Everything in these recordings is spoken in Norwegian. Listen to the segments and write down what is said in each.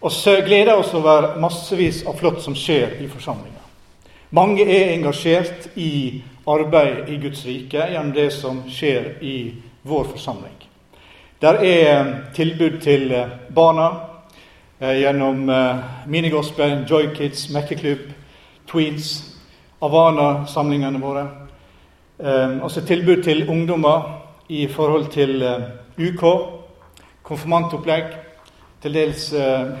Og gleder oss over massevis av flott som skjer i forsamlinga. Mange er engasjert i arbeid i Guds rike gjennom det som skjer i vår forsamling. Der er tilbud til barna gjennom Minigospel, Joy Kids, Mekkeklubb, Tweeds, Avana-samlingene våre. Altså tilbud til ungdommer i forhold til UK, konfirmantopplegg til dels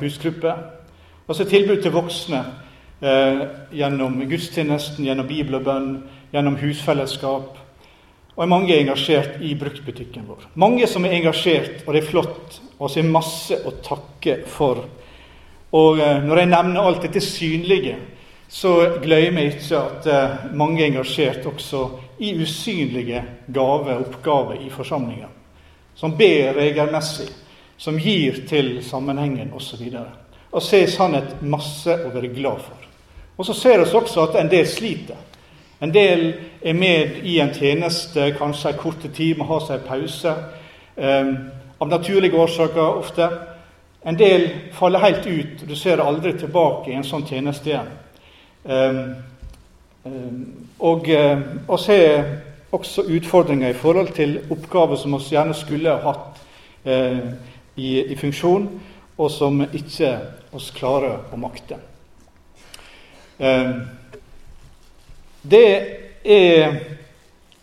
husgrupper. husgruppe. så tilbud til voksne eh, gjennom gudstjenesten, gjennom bibel og bønn, gjennom husfellesskap. Og mange er engasjert i bruktbutikken vår. Mange som er engasjert, og det er flott. Og så er masse å takke for. Og eh, når jeg nevner alt dette synlige, så glemmer jeg ikke at eh, mange er engasjert også i usynlige gaver og oppgaver i forsamlinga. Som ber regelmessig som gir til sammenhengen osv. Og, og se sannhet masse å være glad for. Og så ser vi også at en del sliter. En del er med i en tjeneste kanskje en kort tid, må ha seg pause. Um, av naturlige årsaker ofte. En del faller helt ut, du ser aldri tilbake i en sånn tjeneste igjen. Um, um, og vi se også utfordringer i forhold til oppgaver som vi gjerne skulle ha hatt. Uh, i, i funksjon, og som ikke oss klarer å makte. Eh, det er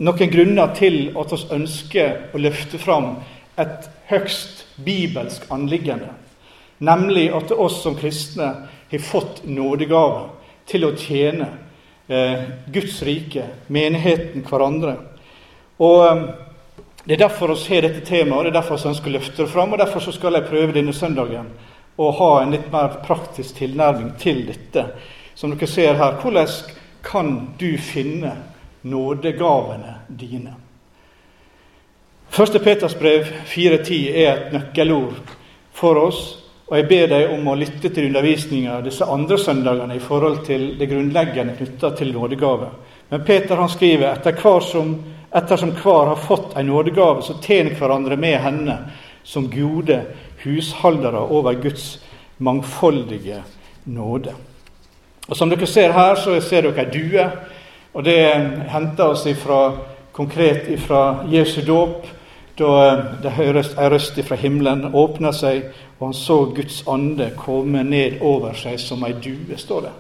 noen grunner til at vi ønsker å løfte fram et høgst bibelsk anliggende, nemlig at oss som kristne har fått nådegave til å tjene eh, Guds rike, menigheten, hverandre. Og eh, det er derfor vi har dette temaet, det er derfor vi ønsker å løfte det fram. og Derfor skal jeg prøve denne søndagen å ha en litt mer praktisk tilnærming til dette. Som dere ser her, hvordan kan du finne nådegavene dine? Første Peters brev 4.10 er et nøkkelord for oss. Og jeg ber deg om å lytte til undervisninga disse andre søndagene i forhold til det grunnleggende knytta til nådegave. Men Peter han skriver etter hver som Ettersom hver har fått en nådegave, så tjen hverandre med henne som gode husholdere over Guds mangfoldige nåde. Og Som dere ser her, så ser dere ei due. Og det henter oss ifra, konkret fra Jesu dåp, da det høres ei røst fra himmelen åpna seg, og han så Guds ande komme ned over seg som ei due, står det.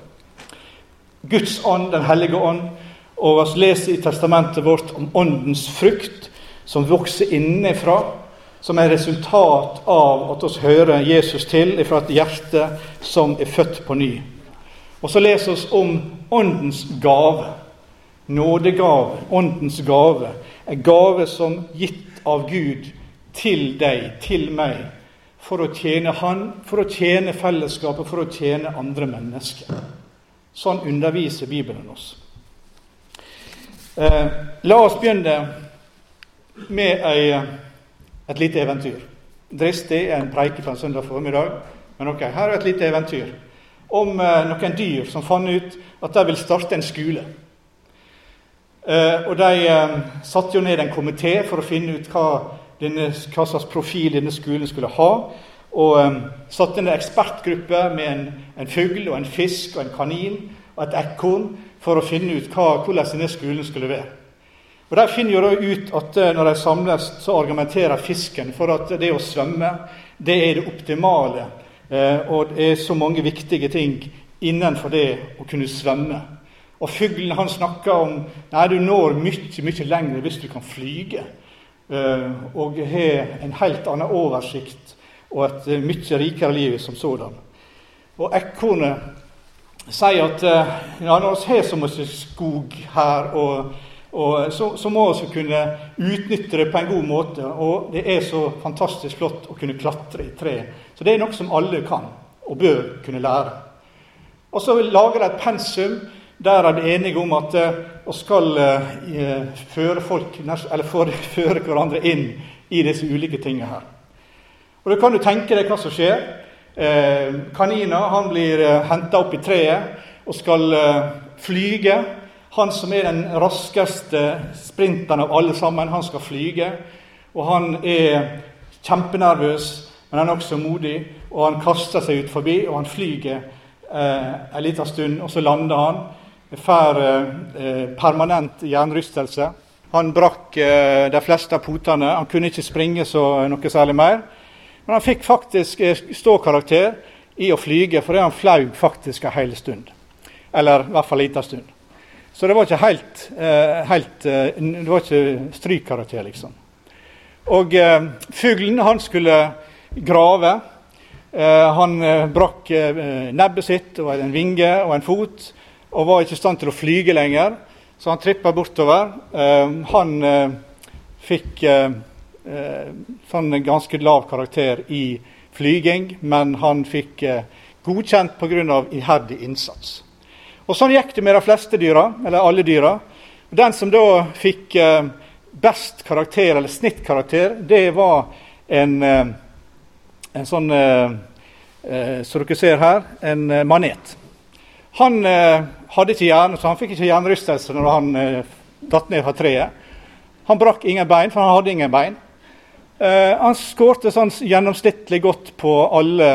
Guds ånd, Den hellige ånd, og vi leser i testamentet vårt om åndens frukt, som vokser innenfra, som er resultat av at vi hører Jesus til fra et hjerte som er født på ny. Og så leser vi om åndens gave. Nådegave, åndens gave. En gave som gitt av Gud til deg, til meg, for å tjene Han, for å tjene fellesskapet, for å tjene andre mennesker. Sånn underviser Bibelen oss. Eh, la oss begynne med ei, et lite eventyr. Dristig er en preike på en søndag formiddag, men ok, her er et lite eventyr om eh, noen dyr som fant ut at de vil starte en skole. Eh, og De eh, satte jo ned en komité for å finne ut hva, denne, hva, slags profil denne skolen skulle ha. Og eh, satte ned ekspertgruppe med en, en fugl og en fisk og en kanin og et ekorn for å finne ut hva, hvordan denne skolen skulle være. Og De finner jo ut at eh, når de samles, så argumenterer fisken for at det å svømme det er det optimale. Eh, og det er så mange viktige ting innenfor det å kunne svømme. Og fuglen han snakker om nei, du når mye, mye lenger hvis du kan flyge. Eh, og har en helt annen oversikt og et mye rikere liv som sådan. Og ekornet sier at eh, ja, når vi har så mye skog her, og, og så, så, må vi kunne utnytte det på en god måte. Og det er så fantastisk flott å kunne klatre i tre. Så det er noe som alle kan og bør kunne lære. Og så lager de et pensum der er de enige om at vi skal eh, føre, folk, eller føre hverandre inn i disse ulike tingene her. Og Da kan du tenke deg hva som skjer. Eh, kanina han blir eh, henta opp i treet og skal eh, flyge. Han som er den raskeste sprinteren av alle sammen, han skal flyge. Og han er kjempenervøs, men han er også modig. og han kaster seg ut forbi, og han flyger eh, en liten stund, og så lander han. Får eh, permanent jernrystelse. Han brakk eh, de fleste av potene. Han kunne ikke springe så noe særlig mer. Men han fikk faktisk eh, ståkarakter i å flyge, fordi han flaug faktisk en hel stund. Eller i hvert fall en liten stund. Så det var ikke helt, eh, helt eh, Det var ikke strykkarakter, liksom. Og fuglen, han skulle grave. Han brakk eh, nebbet sitt og en vinge og en fot og var ikke i stand til å flyge lenger, så han trippa bortover. han fikk sånn ganske lav karakter i flyging, men han fikk godkjent pga. iherdig innsats. Og Sånn gikk det med de fleste dyra, eller alle dyra. Den som da fikk best karakter, eller snittkarakter, det var en en sånn eh, eh, Som dere ser her, en eh, manet. Han hadde ikke hjerne, så han fikk ikke hjernerystelse når han datt ned fra treet. Han brakk ingen bein, for han hadde ingen bein. Han skårte sånn gjennomsnittlig godt på alle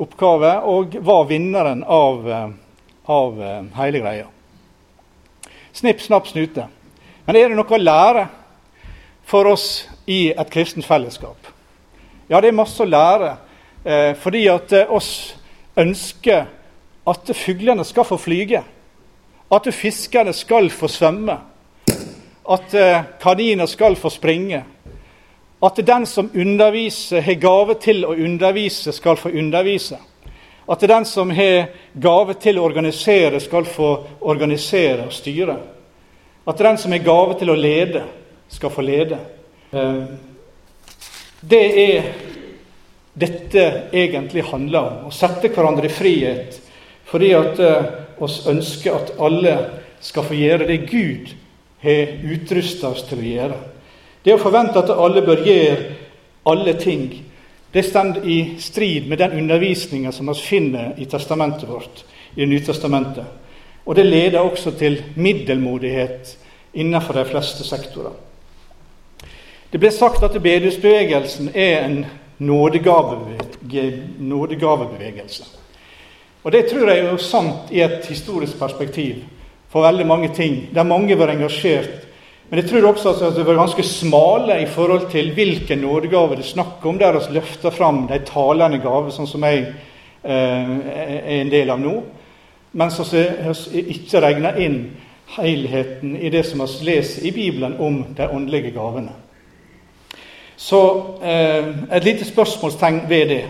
oppgaver og var vinneren av, av hele greia. Snipp, snapp, snute. Men er det noe å lære for oss i et kristent fellesskap? Ja, det er masse å lære. Eh, fordi at eh, oss ønsker at fuglene skal få flyge. At fiskerne skal få svømme. At eh, kaniner skal få springe. At den som underviser, har gave til å undervise, skal få undervise. At den som har gave til å organisere, skal få organisere og styre. At den som har gave til å lede, skal få lede. Eh, det er dette egentlig handler om. Å sette hverandre i frihet. Fordi at vi oss ønsker at alle skal få gjøre det Gud har utrusta oss til å gjøre. Det å forvente at alle bør gjøre alle ting, det står i strid med den undervisninga som vi finner i testamentet vårt, i Det nye testamentet. Og det leder også til middelmodighet innenfor de fleste sektorer. Det ble sagt at bedehusbevegelsen er en nådegavebevegelse. Og Det tror jeg er sant i et historisk perspektiv for veldig mange ting, der mange var engasjert. Men jeg tror også at det var ganske smale i forhold til hvilke nådegaver det er snakk om, der vi løfter fram de talende gaver, sånn som jeg eh, er en del av nå. Mens vi ikke regner inn helheten i det som vi leser i Bibelen om de åndelige gavene. Så eh, et lite spørsmålstegn ved det.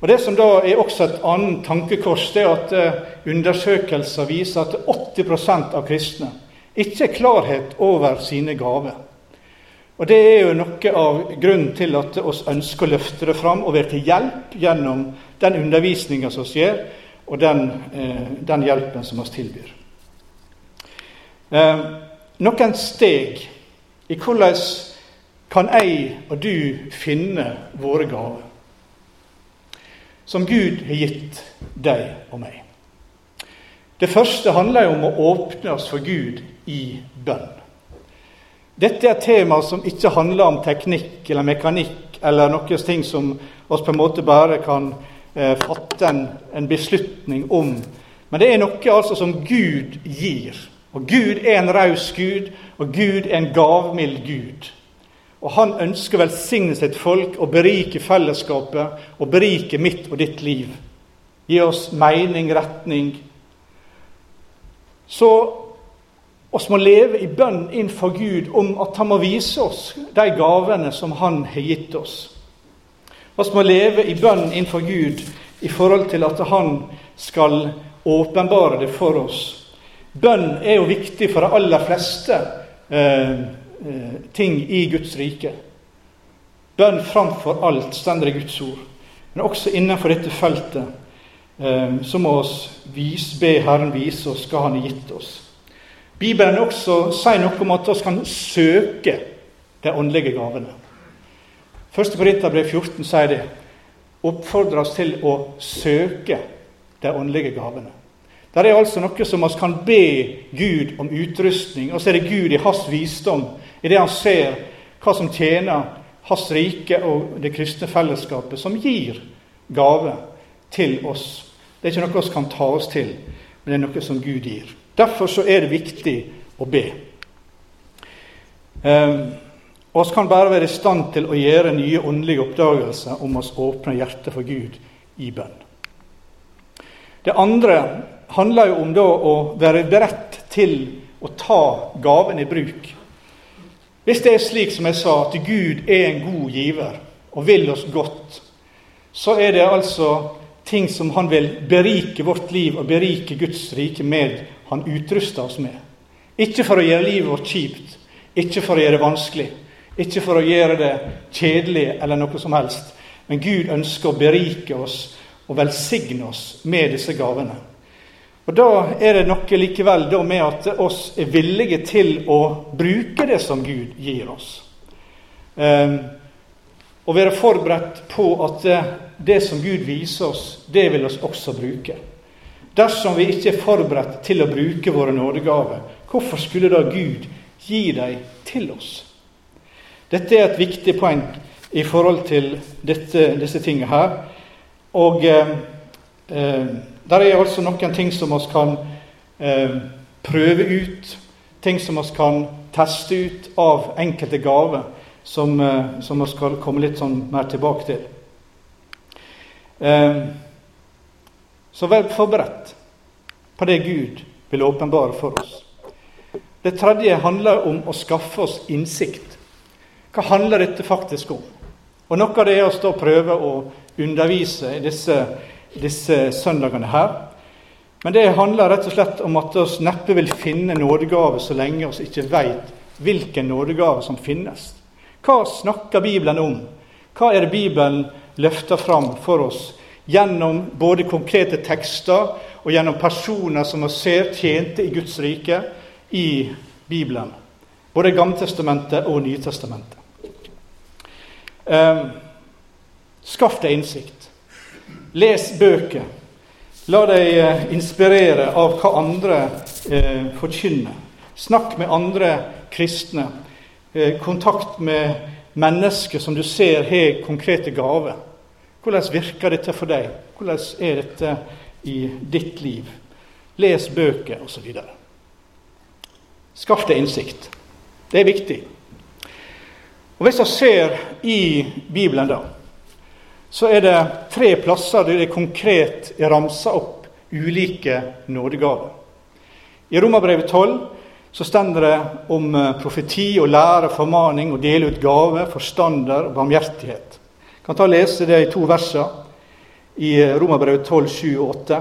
Og Det som da er også et annet tankekors, det er at eh, undersøkelser viser at 80% av kristne ikke klarhet over sine gaver. Og Det er jo noe av grunnen til at oss ønsker å løfte det fram og være til hjelp gjennom den undervisninga som gjør, og den, eh, den, hjelpen som vi tilbyr. Eh, noen steg i hvordan kan jeg og du finne våre gaver, som Gud har gitt deg og meg. Det første handler jo om å åpne oss for Gud i bønn. Dette er et tema som ikke handler om teknikk eller mekanikk eller noen ting som oss på en måte bare kan eh, fatte en, en, beslutning om. Men det er noe altså som Gud gir. Og Gud er en raus Gud, og Gud er en gavmild Gud. Og han ønsker å velsigne sitt folk og berike fellesskapet og berike mitt og ditt liv. Gi oss mening, retning. Så oss må leve i bønn innenfor Gud om at han må vise oss de gavene som han har gitt oss. Vi må leve i bønn innenfor Gud i forhold til at han skal åpenbare det for oss. Bønn er jo viktig for de aller fleste. Eh, Eh, ting i Guds rike. Bønn framfor alt står i Guds ord. Men også innenfor dette feltet eh, så må vi be Herren vise oss hva Han har gitt oss. Bibelen også sier noe om at vi kan søke de åndelige gavene. 1. Korinterbrev 14 sier det. Oppfordrer oss til å søke de åndelige gavene. Det er altså noe som vi kan be Gud om utrustning, og så er det Gud i hans visdom i det han ser hva som tjener hans rike og det kristne fellesskapet, som gir gave til oss. Det er ikke noe vi kan ta oss til, men det er noe som Gud gir. Derfor så er det viktig å be. Og vi kan bare være i stand til å gjøre nye åndelige oppdagelser om oss åpner hjertet for Gud i bønn. Det andre handler jo om da å være beredt til å ta gaven i bruk. Hvis det er slik som jeg sa, at Gud er en god giver og vil oss godt, så er det altså ting som han vil berike vårt liv og berike Guds rike med, han utruster oss med. Ikke for å gjøre livet vårt kjipt, ikke for å gjøre det vanskelig, ikke for å gjøre det kjedelig eller noe som helst. Men Gud ønsker å berike oss og velsigne oss med disse gavene. Og Da er det noe likevel med at oss er villige til å bruke det som Gud gir oss. Um, og være forberedt på at det som Gud viser oss, det vil oss også bruke. Dersom vi ikke er forberedt til å bruke våre nådegaver, hvorfor skulle da Gud gi dem til oss? Dette er et viktig poeng i forhold til dette, disse tingene her. Og eh, eh, der er altså noen ting som vi kan eh, prøve ut, ting som vi kan teste ut av enkelte gaver, som, eh, vi skal komme litt sånn mer tilbake til. Eh, så vær forberedt på det Gud vil åpenbare for oss. Det tredje handler om å skaffe oss innsikt. Hva handler dette faktisk om? Og Noe av det er å prøve å undervise disse disse søndagene her. Men det handler rett og slett om at vi neppe vil finne nådegave så lenge vi ikke vet hvilken nådegave som finnes. Hva snakker Bibelen om? Hva er det Bibelen løfter fram for oss gjennom både konkrete tekster og gjennom personer som vi ser tjente i Guds rike i Bibelen? Både Gammeltestamentet og Nytestamentet. Um, skaff deg innsikt. Les bøker. La deg eh, inspirere av hva andre eh, forkynner. Snakk med andre kristne. Eh, kontakt med mennesker som du ser har konkrete gaver. Hvordan virker dette for deg? Hvordan er dette i ditt liv? Les bøker osv. Skaff deg innsikt. Det er viktig. Og Hvis vi ser i Bibelen, da, så er det tre plasser der det konkret er ramsa opp ulike nådegaver. I Romerbrevet 12 så stender det om eh, profeti og lære, formaning og dele ut gave, forstander og barmhjertighet. Kan ta og lese det i to verser i Romerbrevet 12, 7 og 8.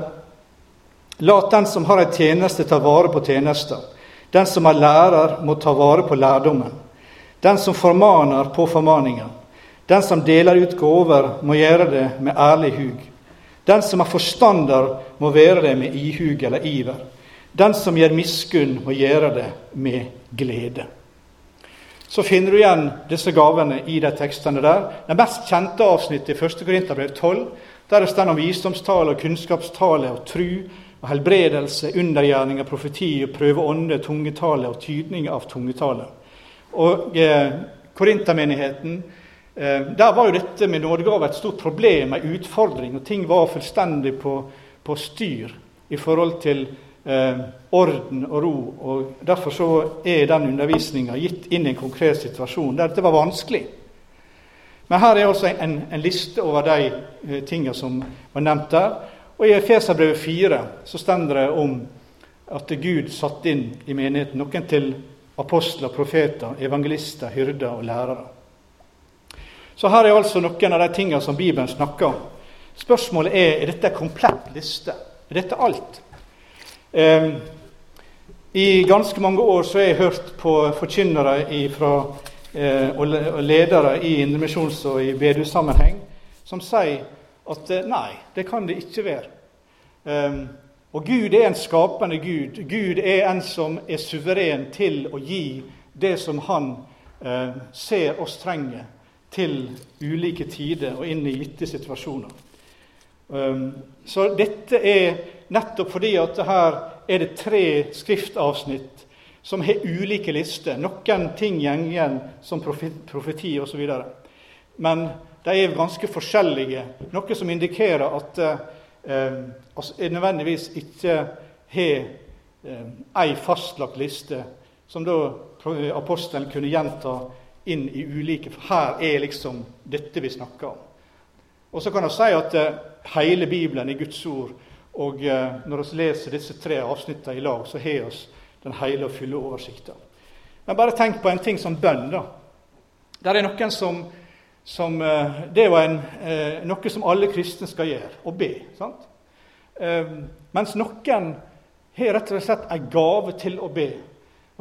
La den som har ei tjeneste, ta vare på tjenesta. Den som er lærer, må ta vare på lærdommen. Den som formaner, på formaningen. Den som deler ut gaver, må gjøre det med ærlig hug. Den som er forstander, må være det med ihug eller iver. Den som gjør miskunn, må gjøre det med glede. Så finner du igjen disse gavene i de tekstene der. Det mest kjente avsnittet i 1. Korinterbrev 12, der det står om visdomstale og kunnskapstale og tru og helbredelse, undergjerninger, profeti og prøve ånde, tungetale og tydning av tungetale. Og eh, Korintermenigheten Eh, der var jo dette med nådegave et stort problem, en utfordring, og ting var fullstendig på, på styr i forhold til eh, orden og ro. og Derfor så er den undervisninga gitt inn i en konkret situasjon der dette var vanskelig. Men her er altså en, en liste over de eh, tingene som var nevnt der. Og I Efeserbrevet 4 så stender det om at Gud satte inn i menigheten noen til apostler, profeter, evangelister, hyrder og lærere. Så her er altså noen av de tingene som Bibelen snakker om. Spørsmålet er er dette en komplett liste. Er dette alt? Eh, I ganske mange år så har jeg hørt på forkynnere ifra, eh, og ledere i indremisjons- og i bedehussammenheng som sier at eh, nei, det kan det ikke være. Eh, og Gud er en skapende Gud. Gud er en som er suveren til å gi det som Han eh, ser oss trenger til ulike tider og inn i gitte situasjoner. Um, så dette er nettopp fordi at her er det tre skriftavsnitt som har ulike lister. Noen ting går igjen som profeti osv. Men de er ganske forskjellige, noe som indikerer at eh, nødvendigvis ikke har eh, ei fastlagt liste, som da apostelen kunne gjenta inn i ulike For her er liksom dette vi snakker om. Og så kan jeg si at eh, hele Bibelen er Guds ord. Og eh, når vi leser disse tre avsnittene i lag, så har vi den hele og fulle oversikten. Men bare tenk på en ting som bønn. da. Det er noen som, som eh, Det er en, eh, noe som alle kristne skal gjøre, å be. sant? Mens noen har rett og slett en gave til å be,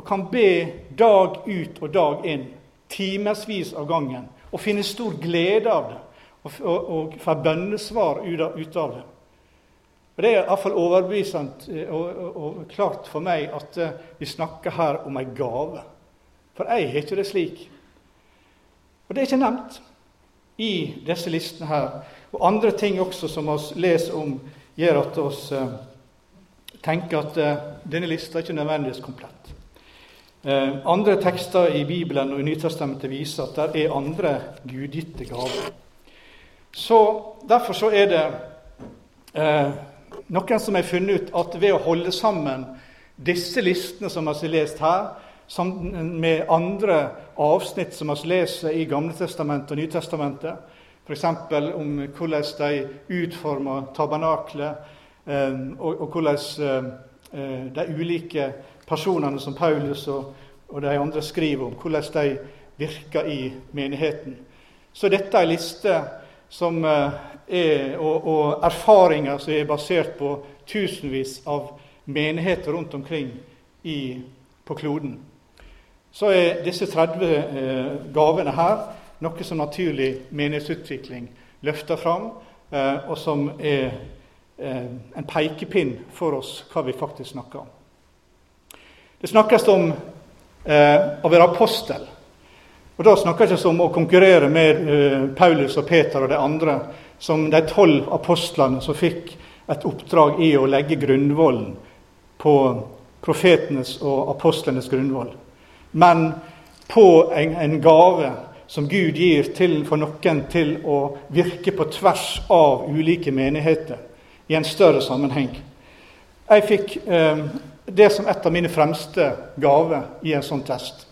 og kan be dag ut og dag inn, timevis av gangen, og finne stor glede av det, og, og, og få bønnesvar ut av det. Og Det er iallfall overbevisende eh, og, og, og, klart for meg at uh, vi snakker her om ei gave. For jeg har ikke det slik. Og det er ikke nevnt i disse listene her. Og andre ting også som vi leser om, gjør at vi uh, tenker at uh, denne lista er ikke nødvendigvis komplett. andre tekster i Bibelen og i Nytestamentet viser at det er andre gudgitte gaver. Så Derfor så er det noen som har funnet ut at ved å holde sammen disse listene som vi har lest her, sammen med andre avsnitt som vi leser i Gamle testamentet og Nytestamentet, f.eks. om hvordan de utformer tabernaklet, eh, og hvordan eh, de ulike personene som Paulus og de andre skriver om, hvordan de virker i menigheten. Så dette er en liste som eh, er, og, og, erfaringer som er basert på tusenvis av menigheter rundt omkring i, på kloden, så er disse 30 eh, gavene her noe som naturlig menighetsutvikling løfter fram, eh, og som er eh, en pekepinn for oss hva vi faktisk snakker om. Det snakkes om eh, å være apostel. Og Da snakker jeg ikke om å konkurrere med eh, Paulus og Peter og de andre som de tolv apostlene som fikk et oppdrag i å legge grunnvollen på profetenes og apostlenes grunnvoll. Men på en, en gave som Gud gir til, for noen til å virke på tvers av ulike menigheter i en større sammenheng. Jeg fikk eh, det som et av mine fremste gaver i en sånn test.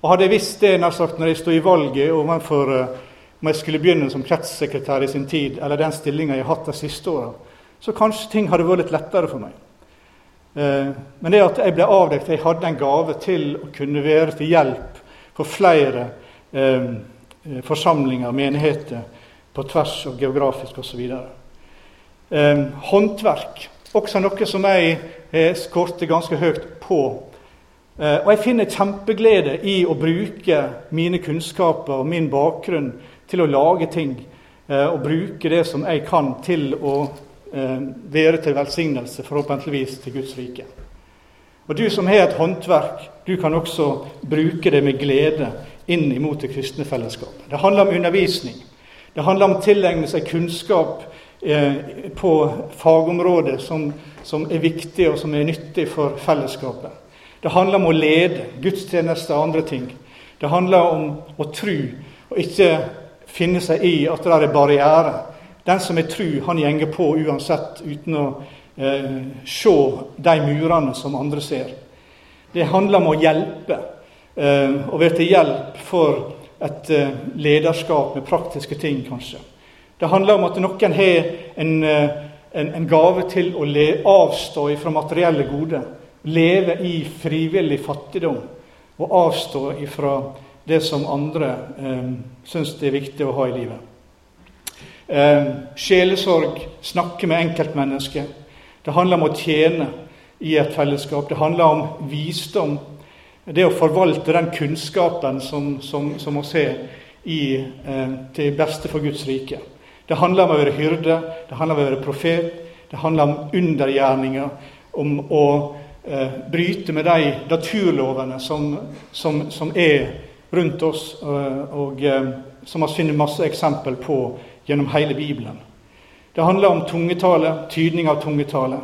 Og Hadde jeg visst det når jeg sto i valget overfor eh, om jeg skulle begynne som kretssekretær i sin tid, eller den stillinga jeg har hatt de siste åra, så kanskje ting hadde vært litt lettere for meg. Eh, men det at jeg ble avdekt, jeg hadde en gave til å kunne være til hjelp for flere eh, forsamlinger, menigheter, på tvers og geografisk osv. Eh, håndverk, også noe som jeg har skåret ganske høyt på. Eh, og jeg finner kjempeglede i å bruke mine kunnskaper og min bakgrunn til å lage ting eh, og bruke det som jeg kan, til å eh, være til velsignelse, forhåpentligvis til Guds rike. Og Du som har et håndverk, du kan også bruke det med glede inn imot det kristne fellesskapet. Det handler om undervisning. Det handler om å tilegne seg kunnskap eh, på fagområdet som, som, er viktig og som er nyttig for fellesskapet. Det handler om å lede gudstjenester og andre ting. Det handler om å tro og ikke finne seg i at det er barrierer. Den som er tru, han gjenger på uansett, uten å eh, se de murene som andre ser. Det handler om å hjelpe, eh, og være til hjelp for et eh, lederskap med praktiske ting, kanskje. Det handler om at noen har en, eh, en, en gave til å le, avstå fra materielle goder. Leve i frivillig fattigdom og avstå ifra det som andre eh, syns det er viktig å ha i livet. Eh, sjelesorg, snakke med enkeltmennesket. Det handler om å tjene i et fellesskap. Det handler om visdom. Det å forvalte den kunnskapen som, som, som oss har eh, til beste for Guds rike. Det handler om å være hyrde, det handler om å være profet, det handler om undergjerninger, om å eh, bryte med de naturlovene som, som, er rundt oss, eh, og eh, som vi finner masse eksempel på gjennom hele Bibelen. Det handler om tungetale, tydning av tungetale.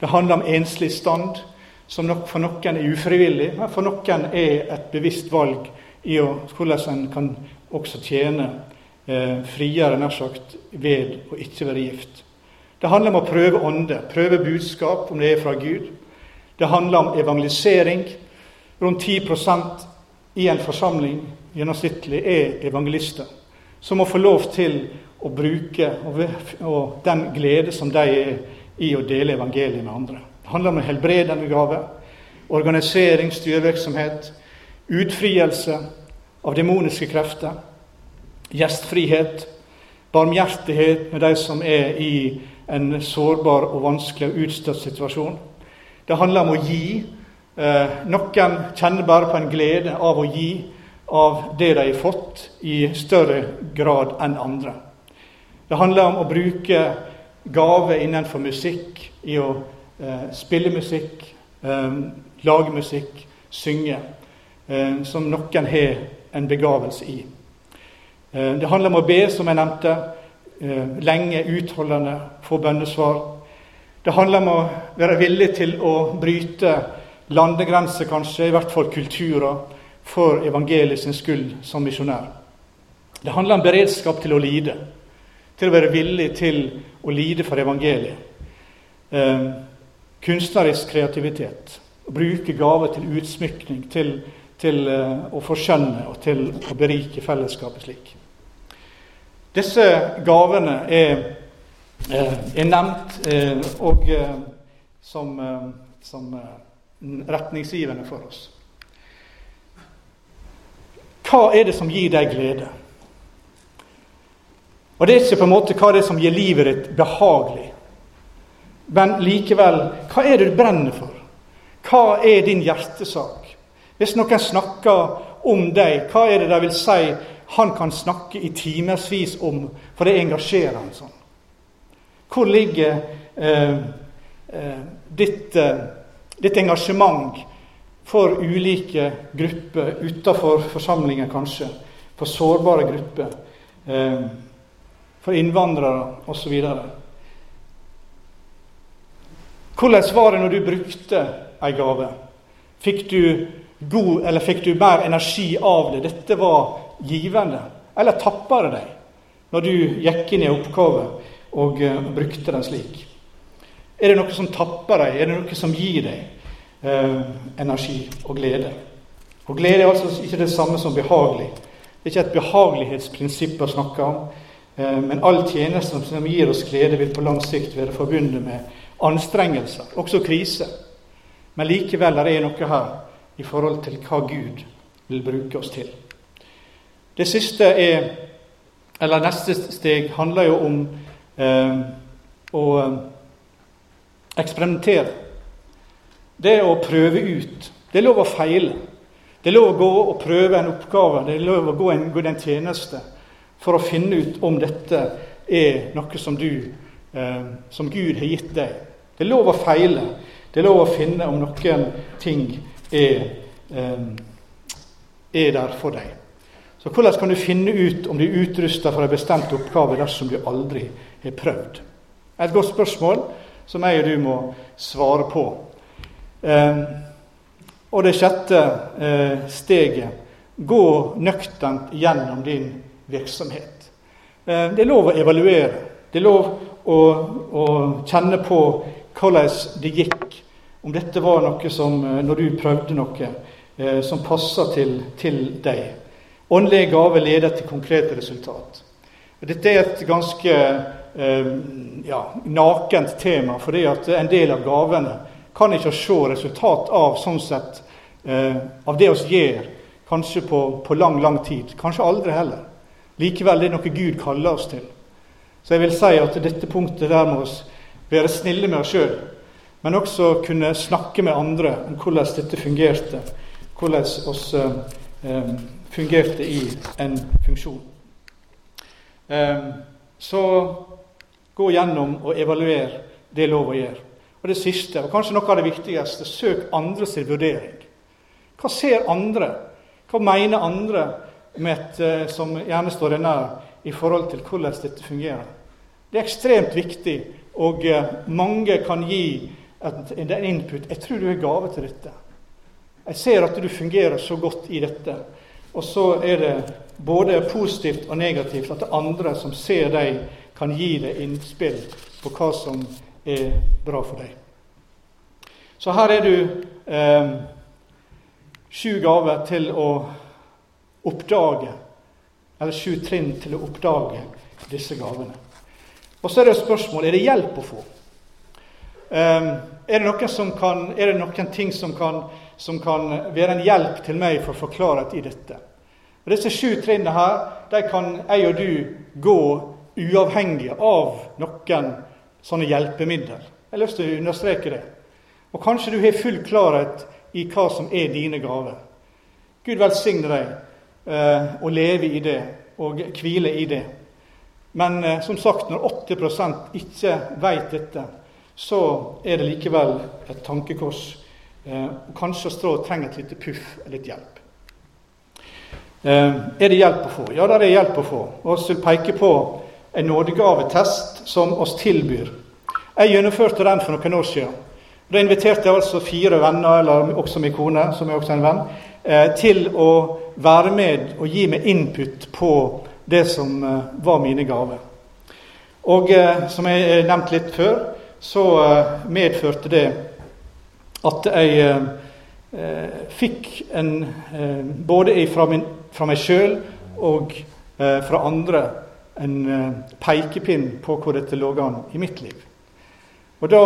Det handler om enslig stand, som for noen er ufrivillig, men for noen er et bevisst valg i å, hvordan en kan også tjene eh, friere nær sagt, ved å ikke være gift. Det handler om å prøve ånde, prøve budskap, om det er fra Gud. Det handler om evangelisering. Rundt 10 i en forsamling gjennomsnittlig er evangelister, som må få lov til å bruke og, den glede som de er i å dele evangeliet med andre. Det handler om en helbredende gave, organisering, styrevirksomhet, utfrielse av demoniske krefter, gjestfrihet, barmhjertighet med de som er i en sårbar og vanskelig og utstøtt situasjon. Det handler om å gi. Eh, noen kjenner bare på en glede av å gi av det de har fått, i større grad enn andre. Det handler om å bruke gave innenfor musikk, i å eh, spille musikk, eh, lage musikk, synge, eh, som noen har en begavelse i. Eh, det handler om å be, som jeg nevnte, Eh, lenge, utholdende, få bønnesvar. Det handler om å være villig til å bryte landegrenser, kanskje, i hvert fall kulturer, for evangeliet sin skyld som misjonær. Det handler om beredskap til å lide, til å være villig til å lide for evangeliet. Eh, kunstnerisk kreativitet. Å bruke gaver til utsmykning, til, til eh, å forskjønne og til å berike fellesskapet slik. Disse gavene er, eh, er nevnt eh, og eh, som, som retningsgivende for oss. Hva er det som gir deg glede? Og Det er ikke på en måte hva det er som gir livet ditt behagelig. Men likevel, hva er det du brenner for? Hva er din hjertesak? Hvis noen snakker om deg, hva er det de vil si han kan snakke i timevis om, for det engasjerer han sånn. Hvor ligger eh, eh, ditt, eh, ditt, engasjement for ulike grupper utenfor forsamlingen, kanskje? For sårbare grupper? Eh, for innvandrere osv.? Hvordan var det når du brukte ei gave? Fikk du god, eller fikk du mer energi av det? Dette var givende, eller tappa det deg når du gikk inn i oppgave og uh, brukte den slik? Er det noe som tapper deg? Er det noe som gir deg eh, energi og glede? Og Glede er altså ikke det samme som behagelig. Det er ikke et behagelighetsprinsipp å snakke om. Eh, men all tjeneste som gir oss glede, vil på lang sikt være forbundet med anstrengelser, også krise. Men likevel er det noe her i forhold til hva Gud vil bruke oss til. Det siste er, eller neste steg handler jo om eh, å eh, eksperimentere. Det å prøve ut. Det er lov å feile. Det er lov å gå og prøve en oppgave, det er lov å gå en, gå en tjeneste for å finne ut om dette er noe som, du, eh, som Gud har gitt deg. Det er lov å feile. Det er lov å finne om noen ting er, eh, er der for deg. Så hvordan kan du finne ut om du er utrusta for en bestemt oppgave dersom du aldri har prøvd? Et godt spørsmål som jeg og du må svare på. Eh, og det sjette eh, steget gå nøkternt gjennom din virksomhet. Eh, det er lov å evaluere. Det er lov å, å, kjenne på hvordan det gikk. Om dette var noe som, eh, når du prøvde noe, eh, som passa til, til deg. Åndelige gaver leder til konkrete resultat. Dette er et ganske eh, ja, nakent tema, fordi at en del av gavene kan ikke se resultat av sånn sett, eh, av det vi gjør, kanskje på, på, lang, lang tid. Kanskje aldri heller. Likevel det er noe Gud kaller oss til. Så jeg vil si at dette punktet der må oss være snille med oss sjøl, men også kunne snakke med andre om hvordan dette fungerte. Hvordan oss eh, eh fungerte i en funksjon. Eh, så gå gjennom og evaluer det lova gjøre. Og det siste, og kanskje noe av det viktigste, søk andres vurdering. Hva ser andre? Hva mener andre med et, eh, som gjerne står deg nær, i forhold til hvordan dette fungerer? Det er ekstremt viktig, og eh, mange kan gi en input. 'Jeg tror du er gave til dette.' Jeg ser at du fungerer så godt i dette. Og så er det både positivt og negativt, at det er andre som ser deg, kan gi deg innspill på hva som er bra for deg. Så her er du eh, sju gaver til å oppdage, eller sju trinn til å oppdage disse gavene. Og så er det et spørsmål er det hjelp å få. Eh, er, det kan, er det noen ting som kan, som kan være en hjelp til meg for å få klarhet i dette? Og disse sju trinnene her, de kan jeg og du gå uavhengig av noen sånne hjelpemidler. Jeg har lyst til å understreke det. Og kanskje du har full klarhet i hva som er dine gaver. Gud velsigne deg eh, å leve i det og hvile i det. Men eh, som sagt, når 80% ikke vet dette, så er det likevel et tankekors. Eh, kanskje strå trenger et lite puff, litt hjelp. Eh, er det hjelp å få? Ja, det er hjelp å få. Og vi vil peke på en nådegavetest som oss tilbyr. Jeg gjennomførte den for noen år siden. Da inviterte jeg altså fire venner, eller også min kone, som er også en venn, eh, til å være med og gi meg input på det som eh, var mine gaver. Og eh, som jeg nevnte litt før, så medførte det at jeg fikk en Både fra, meg sjøl og fra andre en pekepinn på hvor dette lå an i mitt liv. Og Da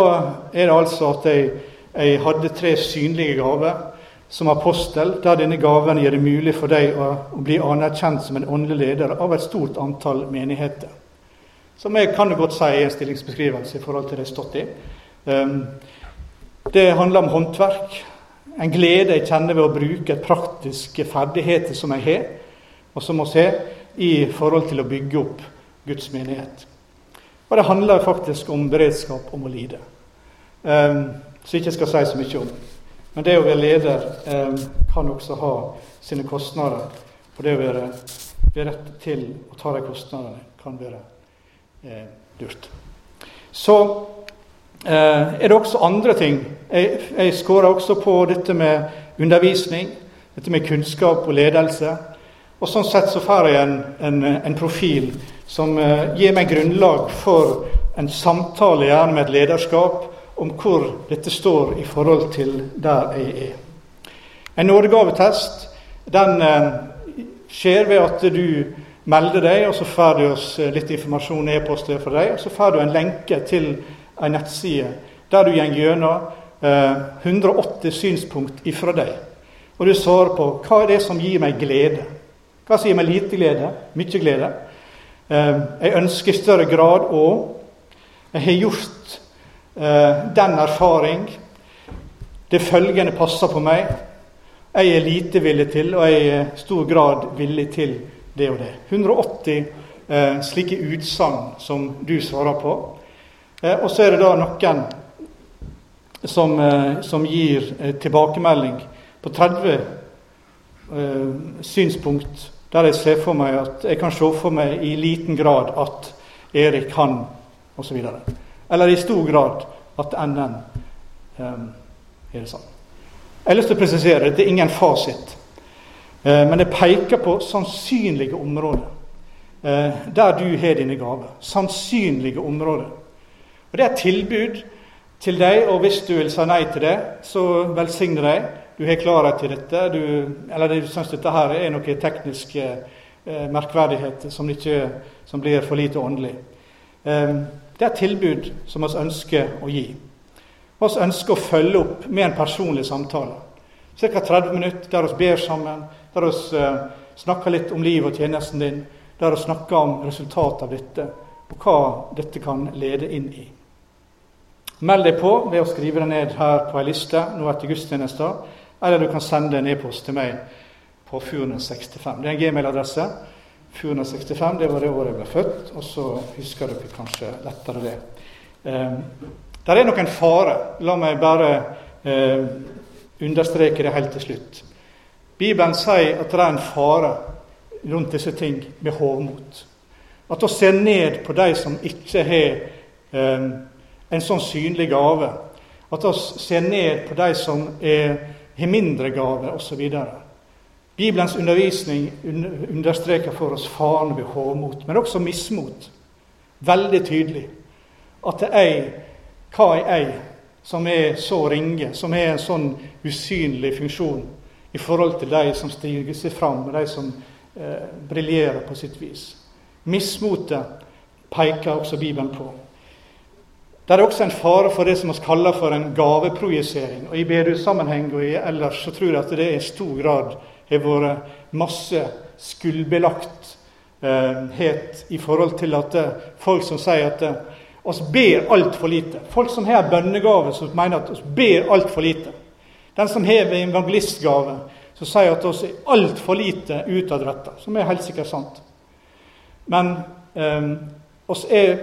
er det altså at jeg, jeg hadde tre synlige gaver som apostel, der denne gaven gjør det mulig for deg å, å bli anerkjent som en åndelig leder av et stort antall menigheter. Som jeg kan jo godt si er en stillingsbeskrivelse i forhold til det jeg har stått i. Um, det handler om håndverk. En glede jeg kjenner ved å bruke praktiske ferdigheter som jeg har, og som vi har, i forhold til å bygge opp Guds menighet. Og det handler faktisk om beredskap om å lide. Um, som jeg ikke skal si så mye om. Men det å være leder um, kan også ha sine kostnader. Og det å være beredt til å ta de kostnadene kan være eh, dyrt. Så eh, er det også andre ting. Jeg, jeg skårer også på dette med undervisning, dette med kunnskap og ledelse. Og sånn sett så får jeg en, en, en profil som eh, gir meg grunnlag for en samtale, gjerne med et lederskap, om hvor dette står i forhold til der jeg er. En nådegavetest den eh, skjer ved at du melder deg, og så får du oss eh, litt informasjon e-post for deg, og så får du en lenke til en nettside der du går gjennom 180 synspunkt ifra deg. Og du svarer på hva er det som gir meg glede. Hva som gir meg lite glede, mye glede. Eh, jeg ønsker i større grad å Jeg har gjort eh, den erfaring. Det følgende passer på meg. Jeg er lite villig til, og jeg er i stor grad villig til det og det. 180 eh, slike utsagn som du svarer på. Og så er det da noen som, som gir tilbakemelding på 30 synspunkt der jeg ser for meg at jeg kan se for meg i liten grad at Erik kan, osv. Eller i stor grad at NN um, er det sånn. Jeg har lyst til å presisere at det er ingen fasit. Uh, men det peker på sannsynlige områder uh, der du har dine gaver. Sannsynlige områder. Og Det er et tilbud til deg, og hvis du vil si nei til det, så velsigne deg du har klarhet til dette, du, eller du syns dette her er noen tekniske eh, merkverdigheter som, som, blir for lite åndelig. Eh, det er et tilbud som vi ønsker å gi. Vi ønsker å følge opp med en personlig samtale. Ca. 30 minutter der vi ber sammen, der vi eh, snakker litt om livet og tjenesten din, der vi snakker om resultatet av dette, og hva dette kan lede inn i. Meld deg på ved å skrive det ned her på ei liste nå etter gudstjenesten. Eller du kan sende en e-post til meg på Furnes65. Det er en gmail-adresse. Furnes65, det var det året jeg ble født, og så husker dere kanskje lettere det. Eh, det er nok en fare. La meg bare eh, understreke det helt til slutt. Bibelen sier at det er en fare rundt disse ting med hovmot. At å se ned på de som ikke har eh, en sånn synlig gave. At vi ser ned på de som er har mindre gaver osv. Bibelens undervisning understreker for oss faren ved hovmot, men også mismot. Veldig tydelig. At det er hva er jeg, som er så ringe, som er en sånn usynlig funksjon i forhold til de som stiger seg fram, og de som eh, briljerer på sitt vis. Mismotet peker også Bibelen på. Det er også en fare for det som vi kaller for en gaveprojisering. Og I bedehussammenheng og ellers så tror jeg at det i stor grad har vært masse skuldbelagthet eh, i forhold til at eh, folk som sier at eh, oss ber altfor lite. Folk som har bønnegave, som mener at oss ber altfor lite. Den som har evangelistgave, som sier at oss er altfor lite utadretta, som er helt sikkert sant. Men eh, oss er,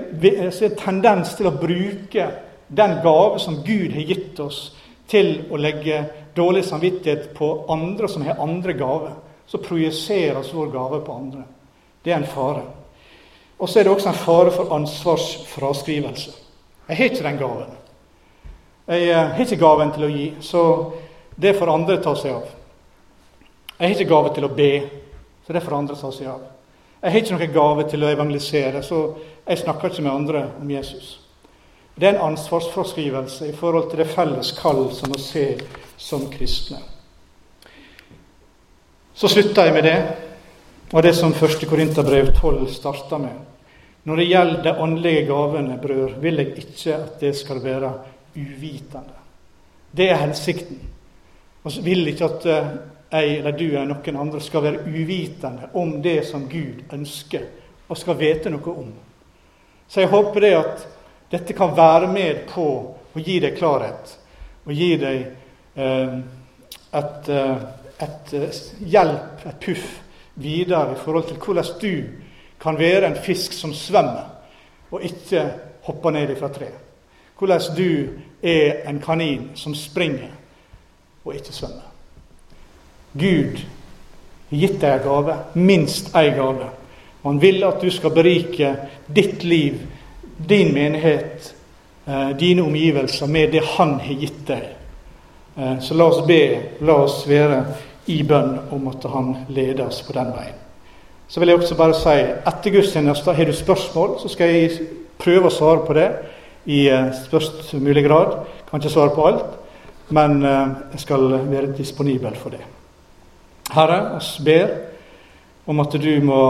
oss er tendens til å bruke den gave som Gud har gitt oss, til å legge dårlig samvittighet på andre som har andre gaver. Så projiseres vår gave på andre. Det er en fare. Og så er det også en fare for ansvarsfraskrivelse. Jeg har ikke den gaven. Jeg eh, har ikke gaven til å gi, så det får andre ta seg av. Jeg har ikke gave til å be, så det får andre ta seg av. Jeg har ikke noen gave til å evangelisere, så jeg snakker ikke med andre om Jesus. Det er en ansvarsforskrivelse i forhold til det felles kall som vi ser som kristne. Så slutter jeg med det, og det som 1. Korinterbrev 12 starta med. Når det gjelder de åndelige gavene, brød, vil jeg ikke at det skal være uvitende. Det er hensikten. Så vil ikke at eh, jeg eller du eller noen andre skal være uvitende om det som Gud ønsker og skal vite noe om. Så jeg håper det at dette kan være med på å gi deg klarhet og gi deg eh, et, eh, et, et hjelp, et puff, videre i forhold til hvordan du kan være en fisk som svømmer, og ikke hopper ned fra tre. Hvordan du er en kanin som springer og ikke svømmer. Gud gitt deg en gave, minst én gave. Og han vil at du skal berike ditt liv, din menighet, eh, dine omgivelser med det han har gitt deg. Eh, så la oss be, la oss være i bønn om at han leder oss på den veien. Så vil jeg også bare si etter gudstjenesten har du spørsmål, så skal jeg prøve å svare på det i eh, størst mulig grad. Kan ikke svare på alt, men jeg skal være disponibel for det. Herre, oss ber om at du må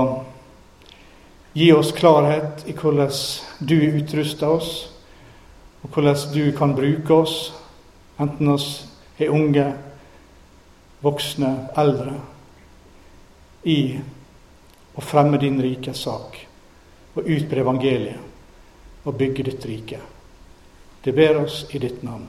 gi oss klarhet i hvordan du utruster oss, og hvordan du kan bruke oss, enten oss er unge, voksne, eldre, i å fremme din rike sak, og utbre evangeliet og bygge ditt rike. Det ber oss i ditt navn.